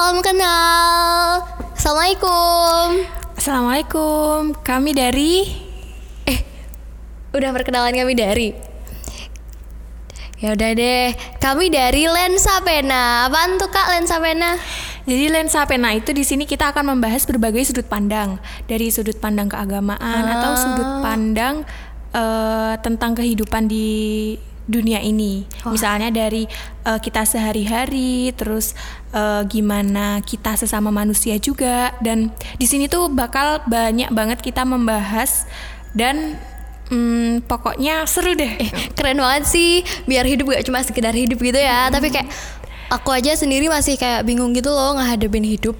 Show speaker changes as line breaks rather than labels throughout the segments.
salam kenal. Assalamualaikum.
Assalamualaikum, kami dari
Eh, udah perkenalan kami dari. Ya udah deh, kami dari Lensa Pena. Apaan tuh kak Lensa Pena?
Jadi lensa pena itu di sini kita akan membahas berbagai sudut pandang dari sudut pandang keagamaan atau sudut pandang eh, tentang kehidupan di dunia ini. Misalnya dari eh, kita sehari-hari, terus eh, gimana kita sesama manusia juga. Dan di sini tuh bakal banyak banget kita membahas dan mm, pokoknya seru deh.
Eh, keren banget sih. Biar hidup gak cuma sekedar hidup gitu ya, tapi kayak aku aja sendiri masih kayak bingung gitu loh ngehadapin hidup.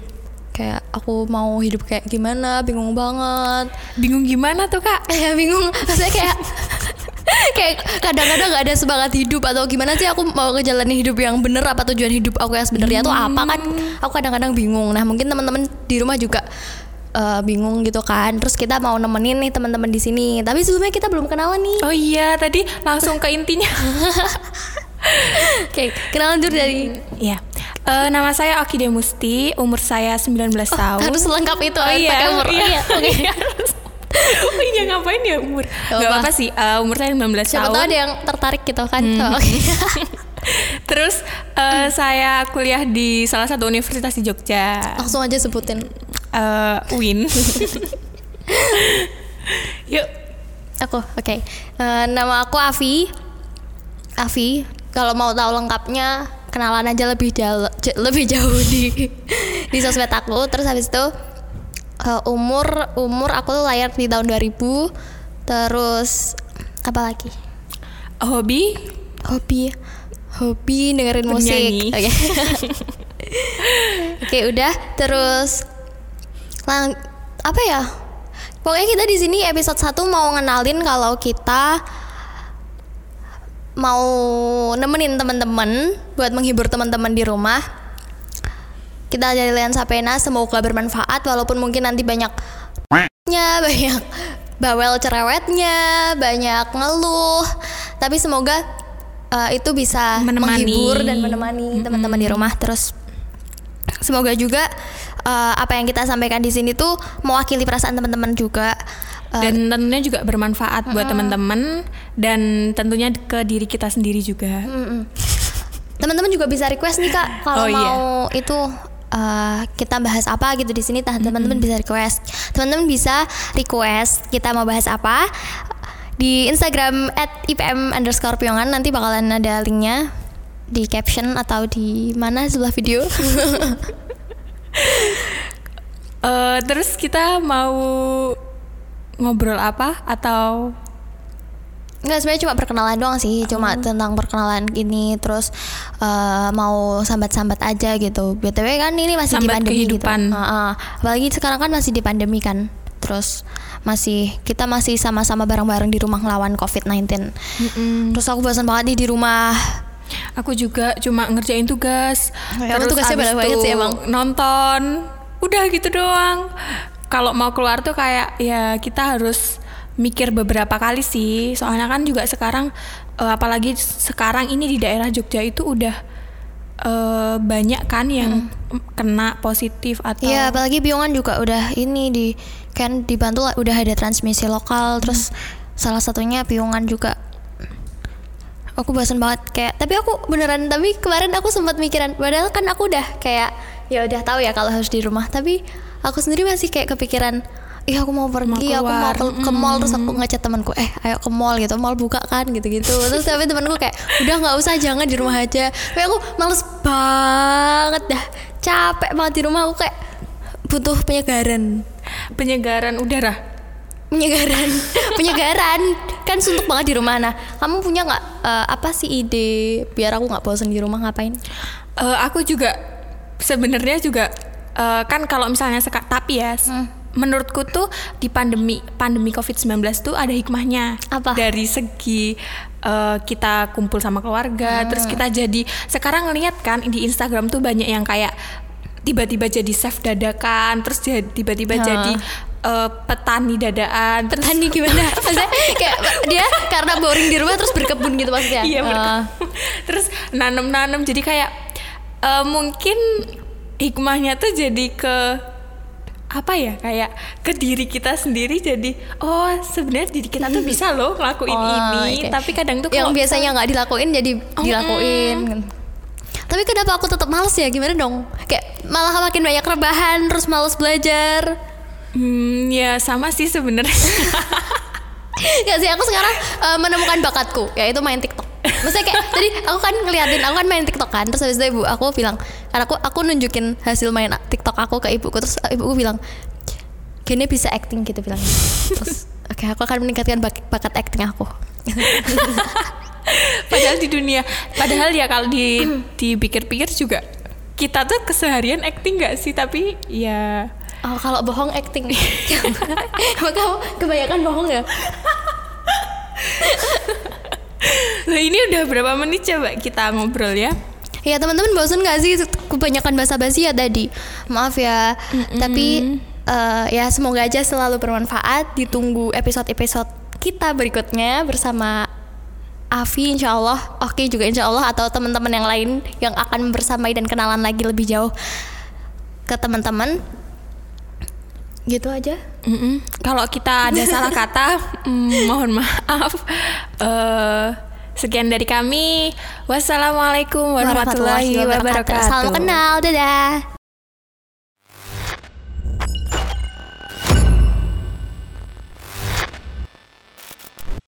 Kayak aku mau hidup kayak gimana, bingung banget.
Bingung gimana tuh kak?
Eh, bingung. Maksudnya kayak kayak kadang-kadang gak ada semangat hidup atau gimana sih aku mau ngejalanin hidup yang bener? Apa tujuan hidup aku yang sebenarnya? Tuh apa kan? Aku kadang-kadang bingung. Nah mungkin teman-teman di rumah juga eh, bingung gitu kan. Terus kita mau nemenin nih teman-teman di sini. Tapi sebelumnya kita belum kenalan nih.
Oh iya, tadi langsung ke intinya.
oke kenalan dulu dari
Iya. Eh, nama saya Oki Demusti, umur saya 19 tahun.
harus lengkap itu
Oh iya,
pakai umur.
Iya,
Iya, oke.
Iya, harus. Oh iya ngapain ya umur? Gak
apa.
apa-apa sih, eh, umur saya 19
siapa
tahun.
tahu ada yang tertarik gitu kan Oh, oke
Terus eh, saya kuliah di salah satu universitas di Jogja,
langsung aja sebutin
eh, UIN. Yuk,
Aku, oke. Eh, nama aku Avi. Avi. Kalau mau tahu lengkapnya, kenalan aja lebih jauh, lebih jauh di di sosmed aku. Terus habis itu eh, umur umur aku tuh lahir di tahun 2000. Terus apa lagi?
hobi
Hobi hobi dengerin musik. Oke. Oke, udah. Terus lang apa ya? Pokoknya kita di sini episode 1 mau ngenalin kalau kita mau nemenin teman-teman buat menghibur teman-teman di rumah. Kita dari Lensa Pena semoga bermanfaat walaupun mungkin nanti banyak nya banyak bawel cerewetnya, banyak ngeluh. Tapi semoga eh, itu bisa
Menemani.
menghibur dan menemani teman-teman di rumah terus semoga juga eh, apa yang kita sampaikan di sini tuh mewakili perasaan teman-teman juga. Eh,
dan tentunya juga bermanfaat buat teman-teman dan tentunya ke diri kita sendiri juga.
Mm-mm. Teman-teman juga bisa request nih kak kalau
Oh, iya.
mau itu uh, kita bahas apa gitu di sini teman-teman bisa request. Teman-teman bisa request kita mau bahas apa di Instagram @ipm underscore piongan nanti bakalan ada linknya di caption atau di mana sebelah video.
Eh, terus kita mau ngobrol apa atau
Enggak sebenarnya cuma perkenalan doang sih, cuma tentang perkenalan ini terus eh, mau sambat-sambat aja gitu. BTW kan ini masih di pandemi
kehidupan.
gitu. Heeh. apalagi sekarang kan masih di pandemi kan. Terus masih kita masih sama-sama bareng-bareng di rumah ngelawan COVID-19. Terus aku bosan banget nih di rumah.
aku juga cuma ngerjain tugas.
Ya, kamu tugasnya
abis
banyak banget sih emang.
Nonton. Udah gitu doang. Kalau mau keluar tuh kayak ya kita harus mikir beberapa kali sih. Soalnya kan juga sekarang eh, apalagi sekarang ini di daerah Jogja itu udah eh, banyak kan yang kena positif atau
Iya, apalagi Piongan juga udah ini di kan dibantu udah ada transmisi lokal. Terus salah satunya Piongan juga. Aku bosan banget kayak tapi aku beneran tapi kemarin aku sempat mikiran padahal kan aku udah kayak ya udah tahu ya kalau harus di rumah. Tapi aku sendiri masih kayak kepikiran Ih aku mau pergi, aku mau ke, ke mall terus aku ngechat temanku, eh ayo ke mall gitu, mall buka kan gitu-gitu. Terus tapi temanku kayak udah nggak usah, jangan di rumah aja. Tapi aku males banget dah, capek banget di rumah. Aku kayak butuh penyegaran,
penyegaran udara.
penyegaran, penyegaran. Kan suntuk banget di rumah. Nah, kamu punya nggak eh, apa sih ide biar aku nggak bosan di rumah ngapain?
Eh, aku juga sebenarnya juga eh, kan kalau misalnya seka, tapi ya s- menurutku tuh di pandemi pandemi COVID-19 tuh ada hikmahnya
Apa?
dari segi eh, kita kumpul sama keluarga terus kita jadi sekarang ngeliat kan di Instagram tuh banyak yang kayak tiba-tiba jadi chef dadakan terus jadi tiba-tiba
Hah.
jadi eh, petani dadaan terus
Tani gimana? Maksudnya kayak dia karena boring di rumah terus berkebun gitu maksudnya?
Iya berkebun. Terus nanam-nanam jadi kayak eh, mungkin hikmahnya tuh jadi ke apa ya kayak ke diri kita sendiri jadi oh sebenarnya diri kita tuh bisa loh ngelakuin
Oh,
ini
oke.
tapi kadang tuh
yang biasanya nggak dilakuin jadi dilakuin. tapi kenapa aku tetap males ya? Gimana dong? Kayak malah makin banyak rebahan terus males belajar.
Hmm, ya sama sih sebenarnya.
Gak sih aku sekarang eh, menemukan bakatku yaitu main TikTok. Maksudnya kayak tadi aku kan ngeliatin aku kan main TikTok kan terus habis itu ibu aku bilang karena aku aku nunjukin hasil main TikTok aku ke ibuku terus ibuku bilang gini bisa acting gitu bilangnya. Terus oke aku akan meningkatkan bak- bakat acting aku.
padahal di dunia padahal ya kalau di dipikir-pikir juga kita tuh keseharian acting gak sih tapi ya
Oh, kalau bohong acting. Kamu kebanyakan bohong ya?
Lah ini udah berapa menit coba kita ngobrol ya?
Ya teman-teman bosan gak sih kebanyakan basa-basi ya tadi? Maaf ya. Tapi eh, ya semoga aja selalu bermanfaat. Ditunggu episode-episode kita berikutnya bersama Avi insya Allah, Oke juga insya Allah atau teman-teman yang lain yang akan bersamai dan kenalan lagi lebih jauh ke teman-teman. Gitu aja.
Kalau kita ada salah kata, mm, mohon maaf. Eh, sekian dari kami. Wassalamualaikum warahmatullahi wabarakatuh.
Salam kenal, dadah.